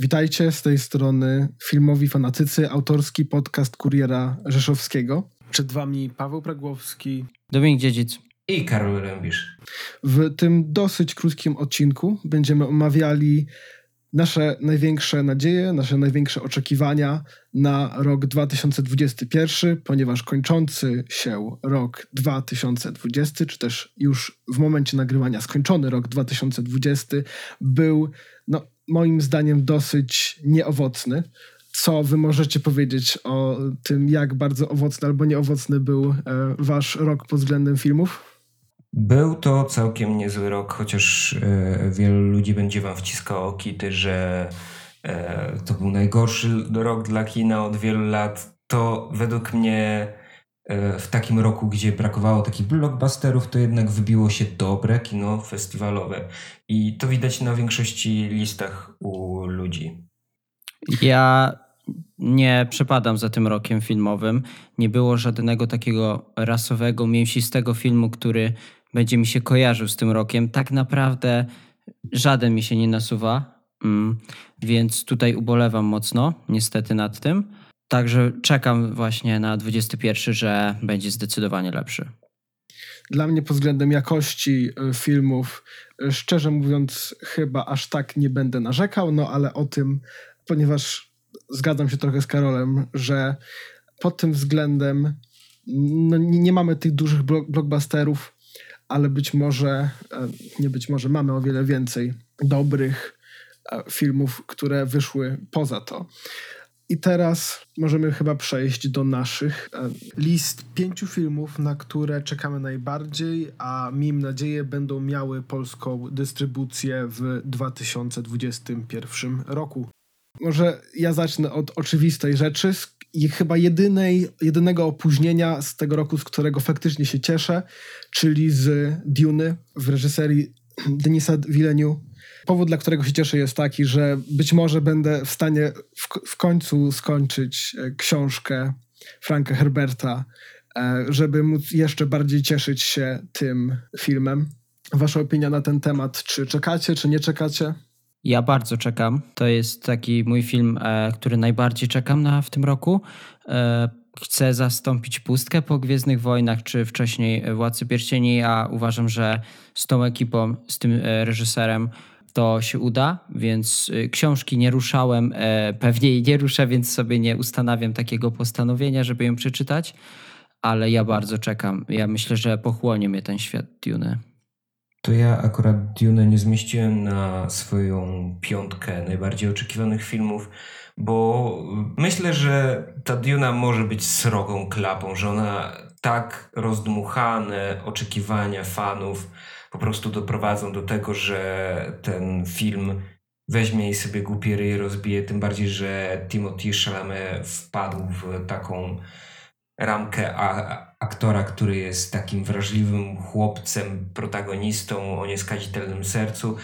Witajcie z tej strony Filmowi Fanatycy, autorski podcast Kuriera Rzeszowskiego. Przed wami Paweł Pragłowski. Dominik Dziedzic. I Karol Rębisz. W tym dosyć krótkim odcinku będziemy omawiali nasze największe nadzieje, nasze największe oczekiwania na rok 2021, ponieważ kończący się rok 2020, czy też już w momencie nagrywania skończony rok 2020 był no, moim zdaniem dosyć nieowocny. Co wy możecie powiedzieć o tym, jak bardzo owocny albo nieowocny był e, wasz rok pod względem filmów? Był to całkiem niezły rok, chociaż e, wielu ludzi będzie wam wciskało kity, że e, to był najgorszy rok dla kina od wielu lat. To według mnie w takim roku, gdzie brakowało takich blockbusterów, to jednak wybiło się dobre kino festiwalowe. I to widać na większości listach u ludzi. Ja nie przepadam za tym rokiem filmowym. Nie było żadnego takiego rasowego, mięsistego filmu, który będzie mi się kojarzył z tym rokiem. Tak naprawdę żaden mi się nie nasuwa, mm, więc tutaj ubolewam mocno, niestety nad tym. Także czekam właśnie na 21, że będzie zdecydowanie lepszy. Dla mnie pod względem jakości y, filmów, y, szczerze mówiąc, chyba aż tak nie będę narzekał, no ale o tym, ponieważ zgadzam się trochę z Karolem, że pod tym względem no, nie mamy tych dużych blockbusterów, ale być może, e, nie być może, mamy o wiele więcej dobrych e, filmów, które wyszły poza to. I teraz możemy chyba przejść do naszych e, list pięciu filmów, na które czekamy najbardziej, a miejmy nadzieję będą miały polską dystrybucję w 2021 roku. Może ja zacznę od oczywistej rzeczy, i chyba jedynej, jedynego opóźnienia z tego roku, z którego faktycznie się cieszę, czyli z Duny w reżyserii Denisa Villeneuve. Powód, dla którego się cieszę jest taki, że być może będę w stanie w, w końcu skończyć e, książkę Franka Herberta, e, żeby móc jeszcze bardziej cieszyć się tym filmem. Wasza opinia na ten temat, czy czekacie, czy nie czekacie? Ja bardzo czekam. To jest taki mój film, e, który najbardziej czekam na w tym roku. Chcę zastąpić pustkę po Gwiezdnych Wojnach, czy wcześniej Władcy Pierścieni. a uważam, że z tą ekipą, z tym reżyserem to się uda, więc książki nie ruszałem, pewnie jej nie ruszę, więc sobie nie ustanawiam takiego postanowienia, żeby ją przeczytać, ale ja bardzo czekam. Ja myślę, że pochłonie mnie ten świat Dune to ja akurat Dune nie zmieściłem na swoją piątkę najbardziej oczekiwanych filmów, bo myślę, że ta Duna może być srogą klapą, że ona tak rozdmuchane oczekiwania fanów po prostu doprowadzą do tego, że ten film weźmie i sobie głupie ryje rozbije, tym bardziej, że Timothy Chalamet wpadł w taką ramkę a, aktora, który jest takim wrażliwym chłopcem, protagonistą o nieskazitelnym sercu.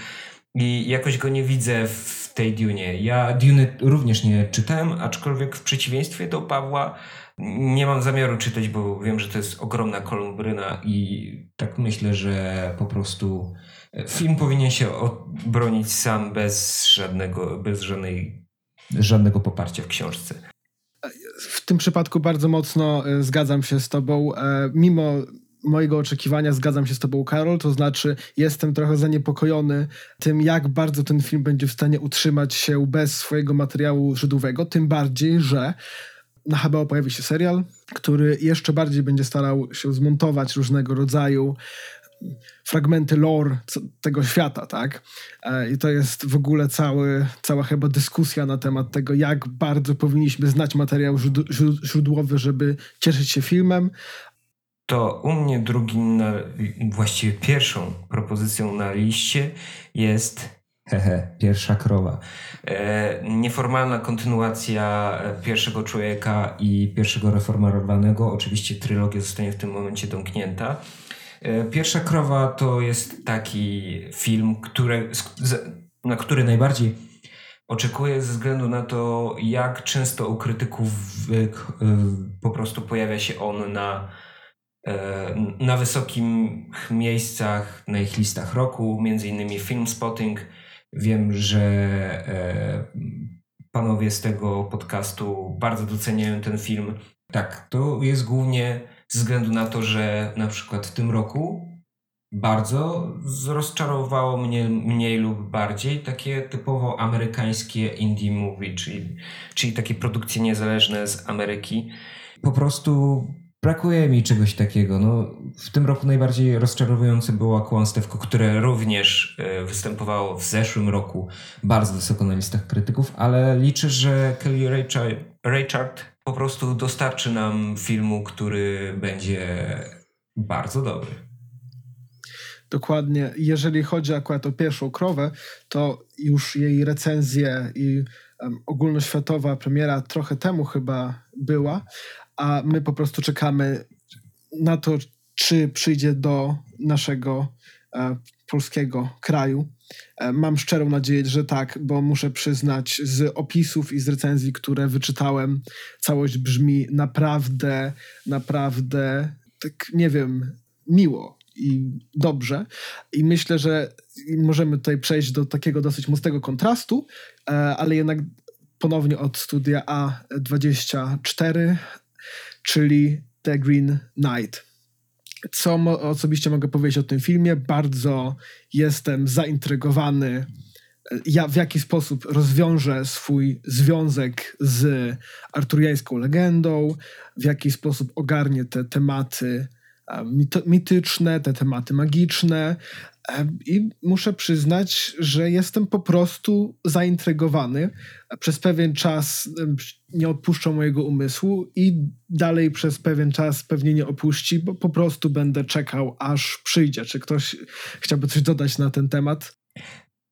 I jakoś go nie widzę w tej Dune. Ja Dune również nie czytałem, aczkolwiek w przeciwieństwie do Pawła nie mam zamiaru czytać, bo wiem, że to jest ogromna kolumbryna i tak myślę, że po prostu film powinien się obronić sam bez żadnego, bez żadnej, żadnego poparcia w książce w tym przypadku bardzo mocno e, zgadzam się z tobą. E, mimo mojego oczekiwania zgadzam się z tobą, Karol, to znaczy jestem trochę zaniepokojony tym, jak bardzo ten film będzie w stanie utrzymać się bez swojego materiału źródłowego, tym bardziej, że na HBO pojawi się serial, który jeszcze bardziej będzie starał się zmontować różnego rodzaju fragmenty lore tego świata, tak? E, I to jest w ogóle cały, cała chyba dyskusja na temat tego, jak bardzo powinniśmy znać materiał źródłowy, żeby cieszyć się filmem. To u mnie drugim, na, właściwie pierwszą propozycją na liście jest Hehe, pierwsza krowa. E, nieformalna kontynuacja e, pierwszego człowieka i pierwszego reformarowanego. Oczywiście trylogia zostanie w tym momencie domknięta. E, Pierwsza krowa to jest taki film, który, na który najbardziej oczekuję ze względu na to, jak często u krytyków po prostu pojawia się on na, e, na wysokich miejscach, na ich listach roku, między innymi Film Spotting. Wiem, że e, panowie z tego podcastu bardzo doceniają ten film. Tak, to jest głównie ze względu na to, że na przykład w tym roku bardzo rozczarowało mnie mniej lub bardziej takie typowo amerykańskie indie movie, czyli, czyli takie produkcje niezależne z Ameryki. Po prostu brakuje mi czegoś takiego. No, w tym roku najbardziej rozczarowujące było kłamstewko, które również e, występowało w zeszłym roku bardzo wysoko na listach krytyków, ale liczę, że Kelly Richard po prostu dostarczy nam filmu, który będzie bardzo dobry. Dokładnie. Jeżeli chodzi akurat o pierwszą krowę, to już jej recenzje i um, ogólnoświatowa premiera trochę temu chyba była, a my po prostu czekamy na to, czy przyjdzie do naszego e, polskiego kraju. E, mam szczerą nadzieję, że tak, bo muszę przyznać, z opisów i z recenzji, które wyczytałem, całość brzmi naprawdę, naprawdę, tak nie wiem, miło i dobrze. I myślę, że możemy tutaj przejść do takiego dosyć mocnego kontrastu, e, ale jednak ponownie od studia A24 czyli The Green Knight. Co mo- osobiście mogę powiedzieć o tym filmie? Bardzo jestem zaintrygowany, ja, w jaki sposób rozwiąże swój związek z arturiańską legendą, w jaki sposób ogarnie te tematy mityczne, te tematy magiczne. I muszę przyznać, że jestem po prostu zaintrygowany. Przez pewien czas nie odpuszczą mojego umysłu i dalej przez pewien czas pewnie nie opuści, bo po prostu będę czekał, aż przyjdzie. Czy ktoś chciałby coś dodać na ten temat?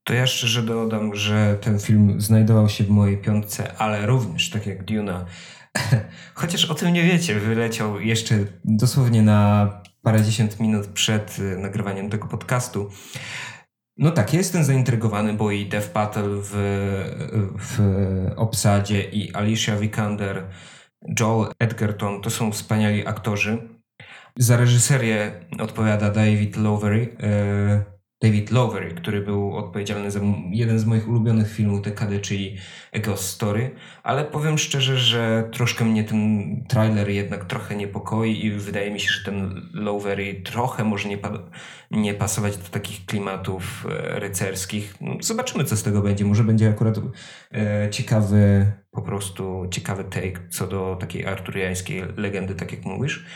To ja szczerze dodam, że ten film znajdował się w mojej piątce, ale również, tak jak Duna, chociaż o tym nie wiecie, wyleciał jeszcze dosłownie na parędziesiąt minut przed y, nagrywaniem tego podcastu. No tak, jestem zaintrygowany, bo i Dev Patel w, w obsadzie i Alicia Vikander, Joel Edgerton to są wspaniali aktorzy. Za reżyserię odpowiada David Lowery. David Lowery, który był odpowiedzialny za jeden z moich ulubionych filmów dekady, czyli Ghost Story, ale powiem szczerze, że troszkę mnie ten trailer jednak trochę niepokoi i wydaje mi się, że ten Lowery trochę może nie, pa nie pasować do takich klimatów e, rycerskich. No, zobaczymy, co z tego będzie. Może będzie akurat e, ciekawy, po prostu ciekawy take co do takiej arturiańskiej legendy, tak jak mówisz.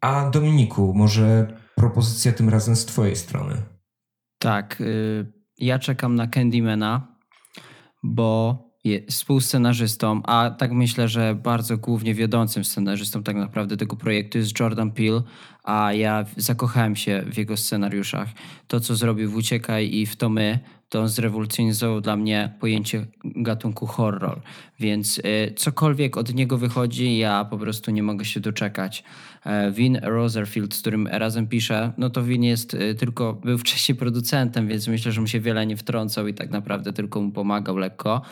A Dominiku, może propozycja tym razem z twojej strony? Tak, y, ja czekam na Candymana, bo współscenarzystą, a tak myślę, że bardzo głównie wiodącym scenarzystą tak naprawdę tego projektu jest Jordan Peele, a ja zakochałem się w jego scenariuszach. To, co zrobił w Uciekaj i w To My, to on zrewolucjonizował dla mnie pojęcie gatunku horror. Więc y, cokolwiek od niego wychodzi, ja po prostu nie mogę się doczekać. E, Vin Roserfield, z którym razem piszę, no to Vin jest y, tylko, był wcześniej producentem, więc myślę, że mu się wiele nie wtrącał i tak naprawdę tylko mu pomagał lekko.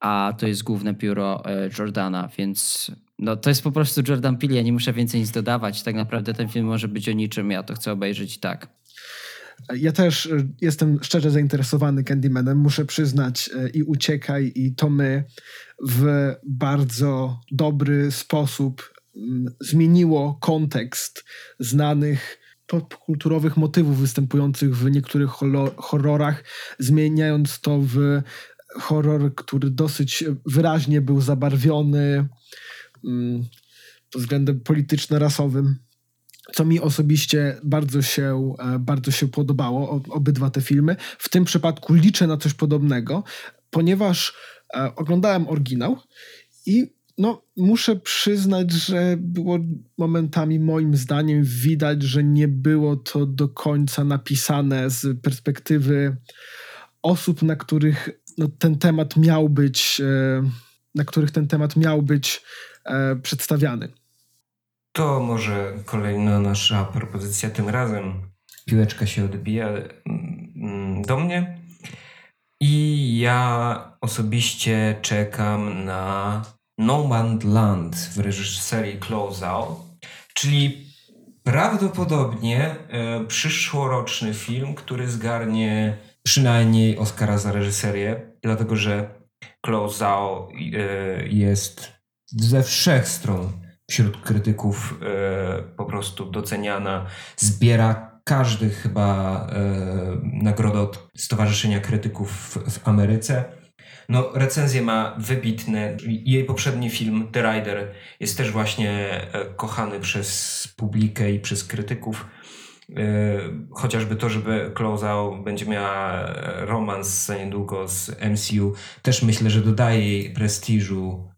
A to jest główne pióro e, Jordana, więc no, to jest po prostu Jordan Peele, ja nie muszę więcej nic dodawać. Tak naprawdę ten film może być o niczym, ja to chcę obejrzeć i tak. Ja też e, jestem szczerze zainteresowany Candymanem, muszę przyznać, e, i Uciekaj, i to my w bardzo dobry sposób zmieniło kontekst znanych popkulturowych motywów występujących w niektórych horrorach, zmieniając to w horror, który dosyć wyraźnie był zabarwiony pod względem polityczno-rasowym co mi osobiście bardzo się, e, bardzo się podobało, obydwa te filmy. W tym przypadku liczę na coś podobnego, ponieważ e, oglądałem oryginał i no, muszę przyznać, że było momentami moim zdaniem widać, że nie było to do końca napisane z perspektywy osób, na których no, ten temat miał być, e, na których ten temat miał być przedstawiany. To może kolejna nasza propozycja tym razem. Piłeczka się odbija mm, do mnie. I ja osobiście czekam na No Man Land w reżyserii Close Out, czyli prawdopodobnie e, przyszłoroczny film, który zgarnie przynajmniej Oscara za reżyserię, dlatego że Chloe Zhao e, jest ze wszech stron wśród krytyków e, po prostu doceniana, zbiera każdy chyba nagrodę od Stowarzyszenia Krytyków w, w Ameryce. No, recenzję ma wybitne. Jej poprzedni film, The Rider, jest też właśnie kochany przez publikę i przez krytyków. E, chociażby to, żeby Close będzie miała romans za niedługo z MCU, też myślę, że dodaje jej prestiżu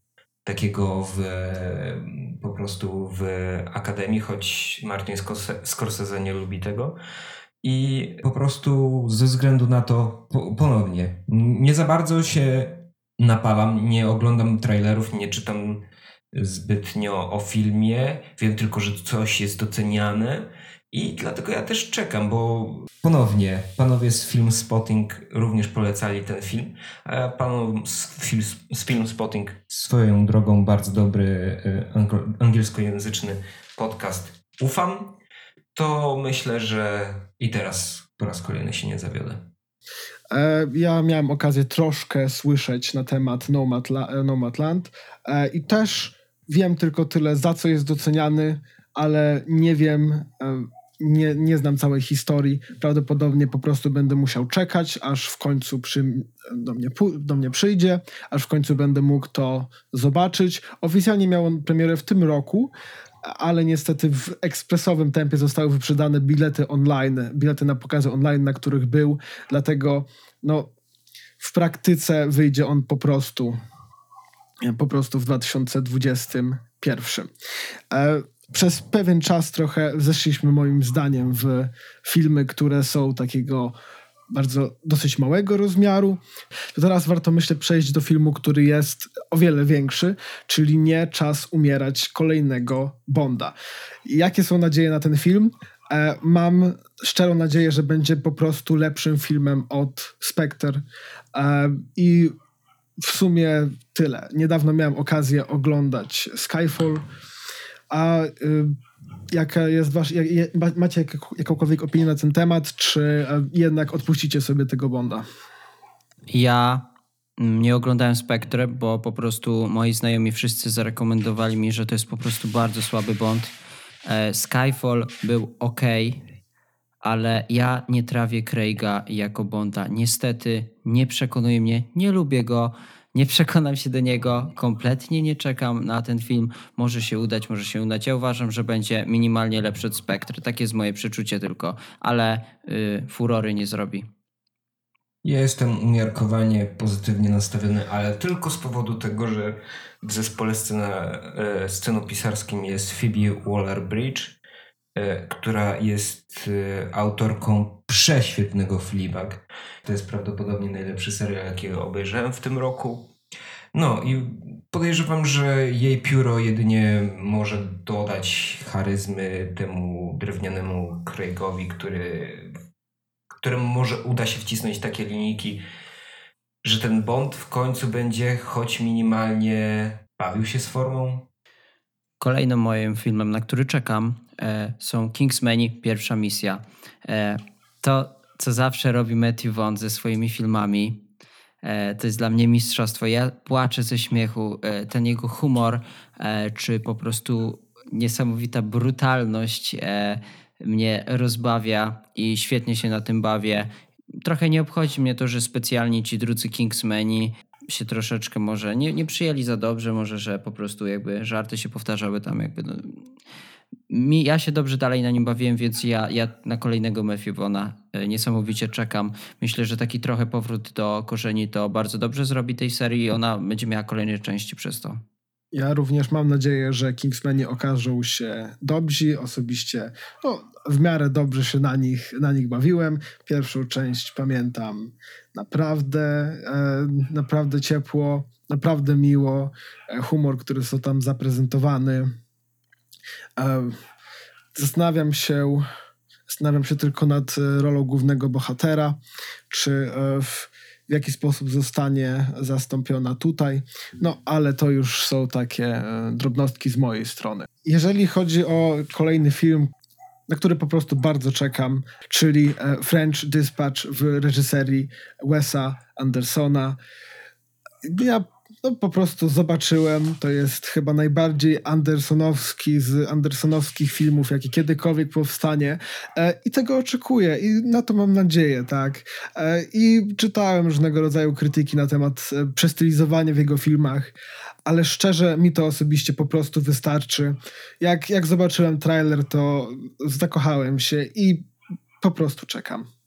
takiego w, po prostu w Akademii, choć Martin Scorsese nie lubi tego. I po prostu ze względu na to ponownie nie za bardzo się napalam, nie oglądam trailerów, nie czytam zbytnio o filmie. Wiem tylko, że coś jest doceniane i dlatego ja też czekam, bo ponownie panowie z Film Spotting również polecali ten film. A panom z, film, z Film Spotting swoją drogą bardzo dobry y, angielskojęzyczny podcast ufam. To myślę, że i teraz po raz kolejny się nie zawiodę. E, ja miałem okazję troszkę słyszeć na temat Nomadland e, i też wiem tylko tyle, za co jest doceniany, ale nie wiem e, nie, nie znam całej historii. Prawdopodobnie po prostu będę musiał czekać, aż w końcu przy, do, mnie, do mnie przyjdzie, aż w końcu będę mógł to zobaczyć. Oficjalnie miał on premierę w tym roku, ale niestety w ekspresowym tempie zostały wyprzedane bilety online, bilety na pokazy online, na których był, dlatego no, w praktyce wyjdzie on po prostu po prostu w 2021. E, przez pewien czas trochę zeszliśmy moim zdaniem w filmy, które są takiego bardzo dosyć małego rozmiaru. To teraz warto myślę przejść do filmu, który jest o wiele większy, czyli nie czas umierać kolejnego Bonda. Jakie są nadzieje na ten film? E, mam szczerą nadzieję, że będzie po prostu lepszym filmem od Spectre e, i w sumie tyle. Niedawno miałem okazję oglądać Skyfall a y, jaka jest wasz, jak, macie jak, jakąkolwiek opinię na ten temat, czy e, jednak odpuścicie sobie tego Bonda? Ja mm, nie oglądałem Spectre, bo po prostu moi znajomi wszyscy zarekomendowali mi, że to jest po prostu bardzo słaby Bond. E, Skyfall był ok, ale ja nie trawię Craiga jako Bonda. Niestety nie przekonuje mnie, nie lubię go. Nie przekonam się do niego, kompletnie nie czekam na ten film. Może się udać, może się udać. Ja uważam, że będzie minimalnie lepszy od Spectre. Takie jest moje przeczucie tylko, ale yy, furory nie zrobi. Ja jestem umiarkowanie pozytywnie nastawiony, ale tylko z powodu tego, że w zespole scena, e, scenopisarskim jest Phoebe Waller-Bridge, która jest e, autorką prześwietnego Fleabag. To jest prawdopodobnie najlepszy serial, jaki obejrzałem w tym roku. No i podejrzewam, że jej pióro jedynie może dodać charyzmy temu drewnianemu Craigowi, który, któremu może uda się wcisnąć takie linijki, że ten Bond w końcu będzie choć minimalnie bawił się z formą. Kolejnym moim filmem, na który czekam, e, są Kingsmeni, pierwsza misja. E, to, co zawsze robi Matthew Vaughn ze swoimi filmami, e, to jest dla mnie mistrzostwo. Ja płaczę ze śmiechu. E, ten jego humor, e, czy po prostu niesamowita brutalność e, mnie rozbawia i świetnie się na tym bawię. Trochę nie obchodzi mnie to, że specjalnie ci drudzy Kingsmeni się troszeczkę może nie, nie przyjęli za dobrze, może, że po prostu jakby żarty się powtarzały tam jakby. No. Mi, ja się dobrze dalej na nim bawiłem, więc ja, ja na kolejnego Vona e, niesamowicie czekam. Myślę, że taki trochę powrót do korzeni to bardzo dobrze zrobi tej serii i ona będzie miała kolejne części przez to. Ja również mam nadzieję, że Kingsmeni okażą się dobrzy. Osobiście no, w miarę dobrze się na nich, na nich bawiłem. Pierwszą część pamiętam naprawdę, e, naprawdę ciepło, naprawdę miło. E, humor, który są tam zaprezentowany. Zastanawiam się, zastanawiam się tylko nad e, rolą głównego bohatera, czy e, w, w jaki sposób zostanie zastąpiona tutaj. No, ale to już są takie e, drobnostki z mojej strony. Jeżeli chodzi o kolejny film, na który po prostu bardzo czekam, czyli French Dispatch w reżyserii Wesa Andersona. ja no, po prostu zobaczyłem. To jest chyba najbardziej Andersonowski z Andersonowskich filmów, jaki kiedykolwiek powstanie. E, I tego oczekuję i na to mam nadzieję, tak. E, I czytałem różnego rodzaju krytyki na temat e, przestylizowania w jego filmach, ale szczerze mi to osobiście po prostu wystarczy. Jak, jak zobaczyłem trailer, to zakochałem się i po prostu czekam.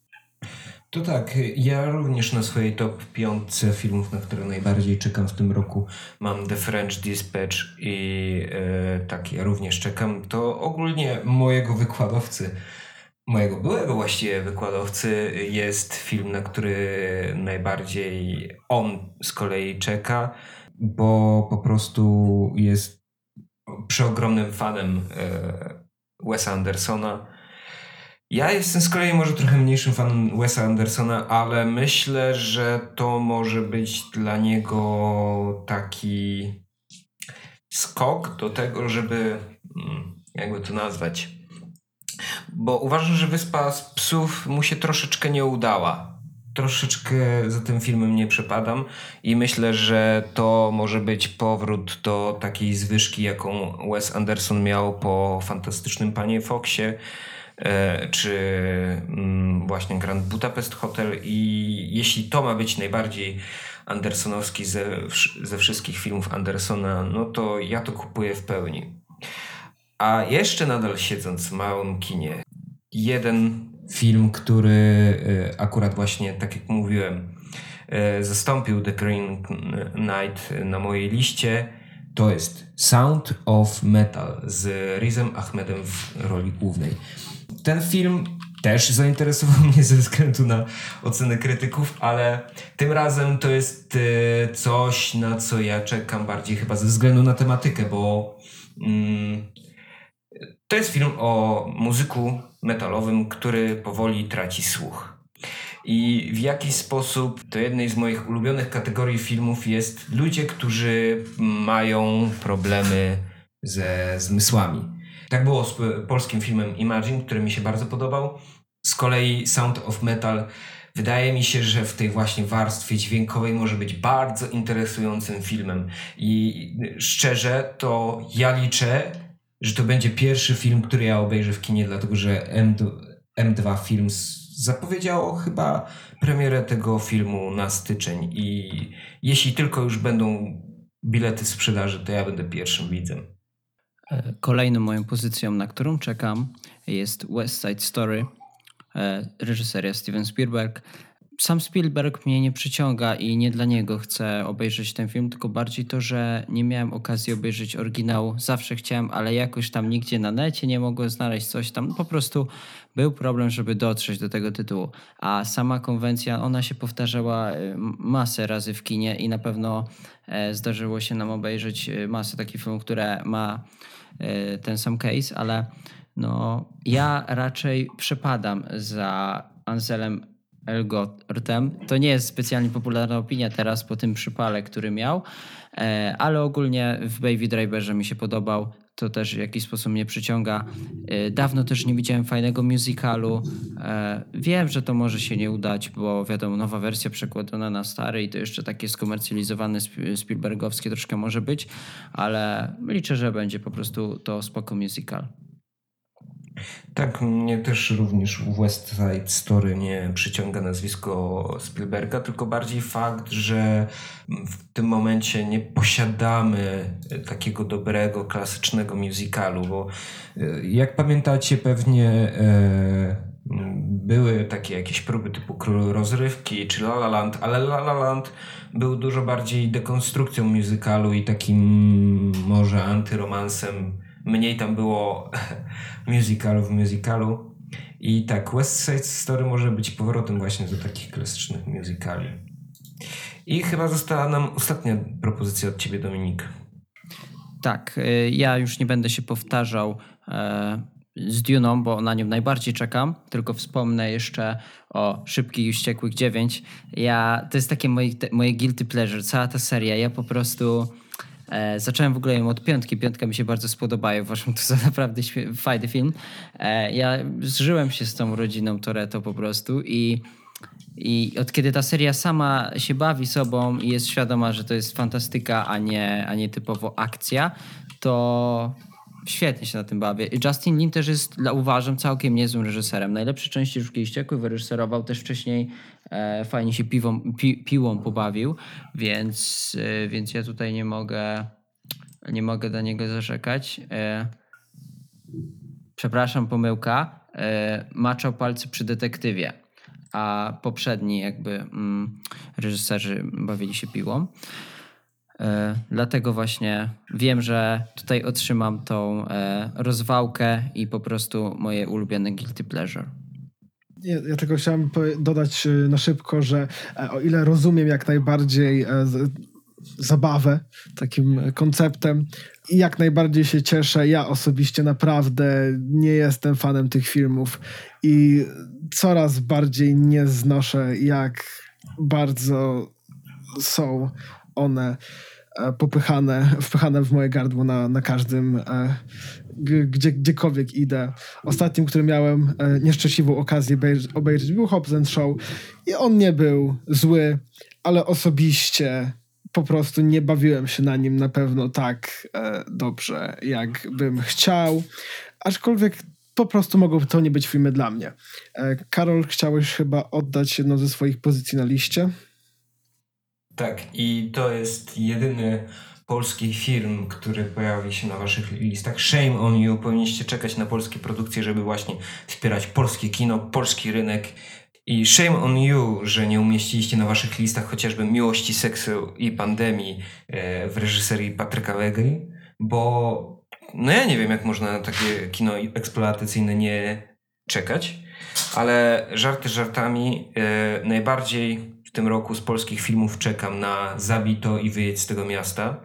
To tak, ja również na swojej top piątce filmów, na które najbardziej czekam w tym roku mam The French Dispatch i e, tak, ja również czekam. To ogólnie mojego wykładowcy, mojego byłego właściwie wykładowcy jest film, na który najbardziej on z kolei czeka, bo po prostu jest przeogromnym fanem e, Wesa Andersona ja jestem z kolei może trochę mniejszym fanem Wesa Andersona, ale myślę, że to może być dla niego taki skok do tego, żeby mm, jakby to nazwać. Bo uważam, że Wyspa z Psów mu się troszeczkę nie udała. Troszeczkę za tym filmem nie przepadam i myślę, że to może być powrót do takiej zwyżki, jaką Wes Anderson miał po fantastycznym Panie Foxie czy mm, właśnie Grand Budapest Hotel i jeśli to ma być najbardziej Andersonowski ze, ze wszystkich filmów Andersona, no to ja to kupuję w pełni. A jeszcze nadal siedząc w małym kinie, jeden film, który e, akurat właśnie, tak jak mówiłem, e, zastąpił The Green Knight na mojej liście, to jest Sound of Metal z Rizem Ahmedem w roli głównej. Ten film też zainteresował mnie ze względu na oceny krytyków, ale tym razem to jest e, coś, na co ja czekam bardziej chyba ze względu na tematykę, bo mm, to jest film o muzyku metalowym, który powoli traci słuch. I w jaki sposób to jednej z moich ulubionych kategorii filmów jest ludzie, którzy mają problemy ze zmysłami. Tak było z polskim filmem Imagine, który mi się bardzo podobał. Z kolei Sound of Metal wydaje mi się, że w tej właśnie warstwie dźwiękowej może być bardzo interesującym filmem. I szczerze, to ja liczę, że to będzie pierwszy film, który ja obejrzę w kinie, dlatego że M2, M2 Films zapowiedziało chyba premierę tego filmu na styczeń. I jeśli tylko już będą bilety sprzedaży, to ja będę pierwszym widzem. E, kolejną moją pozycją, na którą czekam, jest West Side Story, e, reżyseria Steven Spielberg. Sam Spielberg mnie nie przyciąga i nie dla niego chcę obejrzeć ten film, tylko bardziej to, że nie miałem okazji obejrzeć oryginału. Zawsze chciałem, ale jakoś tam nigdzie na necie nie mogłem znaleźć coś tam. Po prostu był problem, żeby dotrzeć do tego tytułu. A sama konwencja, ona się powtarzała e, masę razy w kinie i na pewno zdarzyło się nam obejrzeć masę takich filmów, które ma E, ten sam case, ale no, ja raczej przepadam za Anselem Elgortem. To nie jest specjalnie popularna opinia teraz po tym przypale, który miał, e, ale ogólnie w Baby Driverze mi się podobał. To też w jakiś sposób mnie przyciąga. E, dawno też nie widziałem fajnego musicalu. Wiem, że to może się nie udać, bo wiadomo, nowa wersja przekładana na stary i to jeszcze takie skomercjalizowane Spielbergowskie troszkę może być, ale liczę, że będzie po prostu to spoko musical. Tak, mnie też również w West Side Story nie przyciąga nazwisko Spielberga, tylko bardziej fakt, że w tym momencie nie posiadamy takiego dobrego, klasycznego musicalu, bo e, jak pamiętacie pewnie e, były takie jakieś próby typu Król Rozrywki czy La La Land, ale La La Land był dużo bardziej dekonstrukcją musicalu i takim może antyromansem mniej tam było musicalu w musicalu. I tak, West Side Story może być powrotem właśnie do takich klasycznych musicali. I chyba została nam ostatnia propozycja od ciebie, Dominik. Tak, y, ja już nie będę się powtarzał e, z Duną, bo na nią najbardziej czekam, tylko wspomnę jeszcze o Szybkich i Wściekłych 9. Ja, to jest takie moje, moje guilty pleasure, cała ta seria. Ja po prostu E, zacząłem w ogóle ją od piątki. Piątka mi się bardzo spodoba i uważam to za naprawdę fajny film. E, ja zżyłem się z tą rodziną Toretto po prostu i I od kiedy ta seria sama się bawi sobą i jest świadoma, że to jest fantastyka, a nie, a nie typowo akcja, to świetnie się na tym bawię. Justin Lin też jest, uważam, całkiem niezłym reżyserem. Najlepsze części Żuki Ściekły wyreżyserował też wcześniej, fajnie się piwą, pi, piłą pobawił, więc, e, więc ja tutaj nie mogę, nie mogę do niego zarzekać. E, przepraszam, pomyłka. E, maczał palce przy detektywie, a poprzedni jakby mm, reżyserzy bawili się piłą. E, dlatego właśnie wiem, że tutaj otrzymam tą e, rozwałkę i po prostu moje ulubione guilty pleasure. Ja, ja tylko chciałem dodać e, na szybko, że o ile rozumiem jak najbardziej zabawę takim konceptem i jak najbardziej się cieszę. Ja osobiście naprawdę nie jestem fanem tych filmów i coraz bardziej nie znoszę, jak bardzo są one e, popychane, wpychane w moje gardło na, na każdym, e, gdzie, gdziekolwiek idę. Ostatnim, który miałem e, nieszczęśliwą okazję obejrzeć, był Hobbs Show i on nie był zły, ale osobiście po prostu nie bawiłem się na nim na pewno tak dobrze, jak bym chciał. Aczkolwiek po prostu mogą to nie być filmy dla mnie. Karol, chciałeś chyba oddać jedną ze swoich pozycji na liście? Tak, i to jest jedyny polski film, który pojawi się na waszych listach. Shame on you. Powinniście czekać na polskie produkcje, żeby właśnie wspierać polskie kino, polski rynek. I shame on you, że nie umieściliście na waszych listach chociażby Miłości, Seksu i Pandemii e, w reżyserii Patryka Wegry, bo no ja nie wiem, jak można na takie kino eksploatacyjne nie czekać, ale żarty żartami, e, najbardziej tym roku z polskich filmów czekam na Zabito i Wyjedź z tego miasta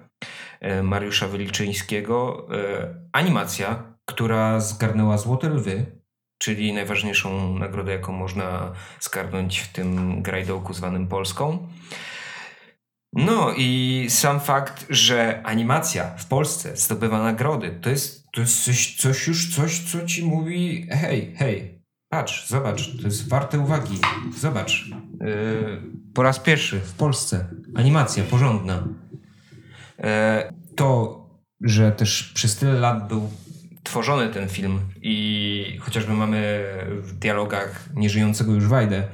e, Mariusza Wyliczyńskiego. E, animacja, która zgarnęła Złote Lwy, czyli najważniejszą nagrodę, jaką można zgarnąć w tym grajdołku zwanym Polską. No i sam fakt, że animacja w Polsce zdobywa nagrody, to jest, to jest coś, coś już, coś, co ci mówi hej, hej, patrz, zobacz, to jest warte uwagi. Zobacz, yy, po raz pierwszy w Polsce animacja porządna. Yy, to, że też przez tyle lat był tworzony ten film i chociażby mamy w dialogach nieżyjącego już Wajdę,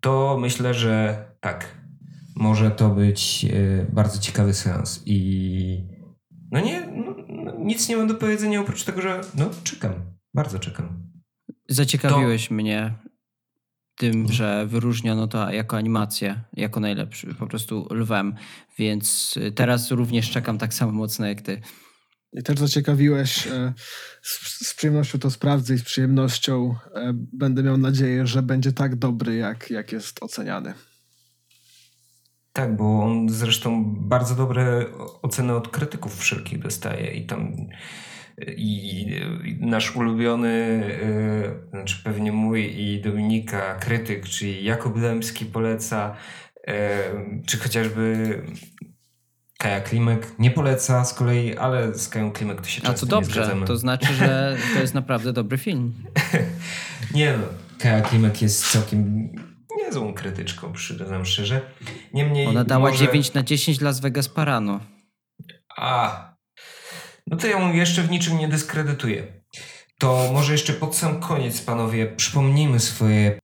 to myślę, że tak, może to być yy, bardzo ciekawy seans i no nie, no, no, nic nie mam do powiedzenia oprócz tego, że no czekam, bardzo czekam. Zaciekawiłeś to... mnie tym, mhm. że wyróżniono to jako animację, jako najlepszy, po prostu lwem. Więc y, teraz również czekam tak samo mocno jak ty. I też zaciekawiłeś. E, z, z, przyjemnością to sprawdzę i z przyjemnością e, będę miał nadzieję, że będzie tak dobry, jak, jak jest oceniany. Tak, bo on zresztą bardzo dobre oceny od krytyków wszelkich dostaje i tam i nasz ulubiony, yy, znaczy pewnie mój i Dominika krytyk, czyli Jakub Lemski poleca, yy, czy chociażby Kaja Klimek nie poleca z kolei, ale z Kają Klimek to się często A to dobrze, to znaczy, że to jest naprawdę dobry film. nie no, Kaja Klimek jest całkiem niezłą krytyczką, przyznam szczerze. Niemniej Ona dała może... 9 na 10 Las Vegas Parano. A, no to ją jeszcze w niczym nie dyskredytuję. To może jeszcze pod sam koniec, panowie, przypomnijmy swoje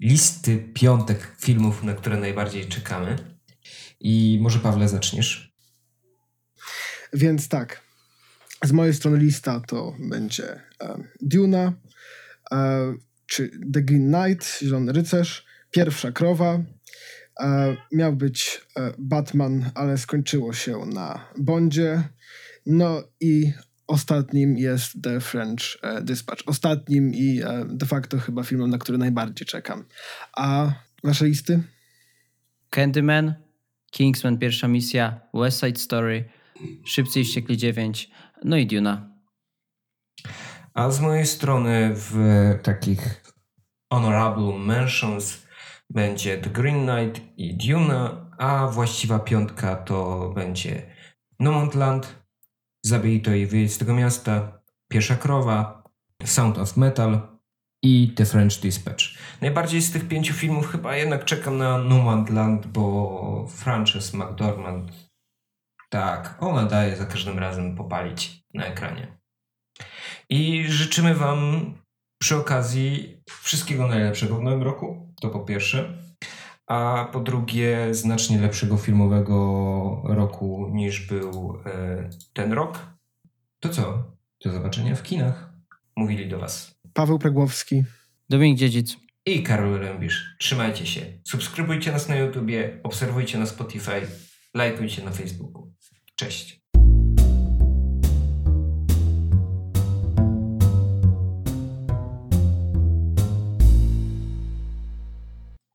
listy piątek filmów, na które najbardziej czekamy. I może Pawle zaczniesz? Więc tak. Z mojej strony lista to będzie um, Duna, um, czy The Green Knight, Zielony Rycerz, Pierwsza Krowa. Um, miał być e, Batman, ale skończyło się na Bondzie. No i ostatnim jest The French e, Dispatch. Ostatnim i e, de facto chyba filmem, na który najbardziej czekam. A wasze listy? Candyman, Kingsman pierwsza misja, West Side Story, Szybcy i Ściekli 9, no i Duna. A z mojej strony w takich honorable mentions będzie The Green Knight i Duna, a właściwa piątka to będzie Nomadland, Zabij to i wyjedź z tego miasta, Piesza krowa, Sound of Metal i The French Dispatch. Najbardziej z tych pięciu filmów chyba jednak czekam na Nomadland, bo Frances McDormand tak, ona daje za każdym razem popalić na ekranie. I życzymy Wam przy okazji wszystkiego najlepszego w nowym roku, to po pierwsze. A po drugie, znacznie lepszego filmowego roku niż był e, ten rok. To co? Do zobaczenia w kinach. Mówili do Was Paweł Pregłowski. Dominik Dziedzic. i Karol Rębisz. Trzymajcie się. Subskrybujcie nas na YouTubie, obserwujcie na Spotify, lajkujcie na Facebooku. Cześć.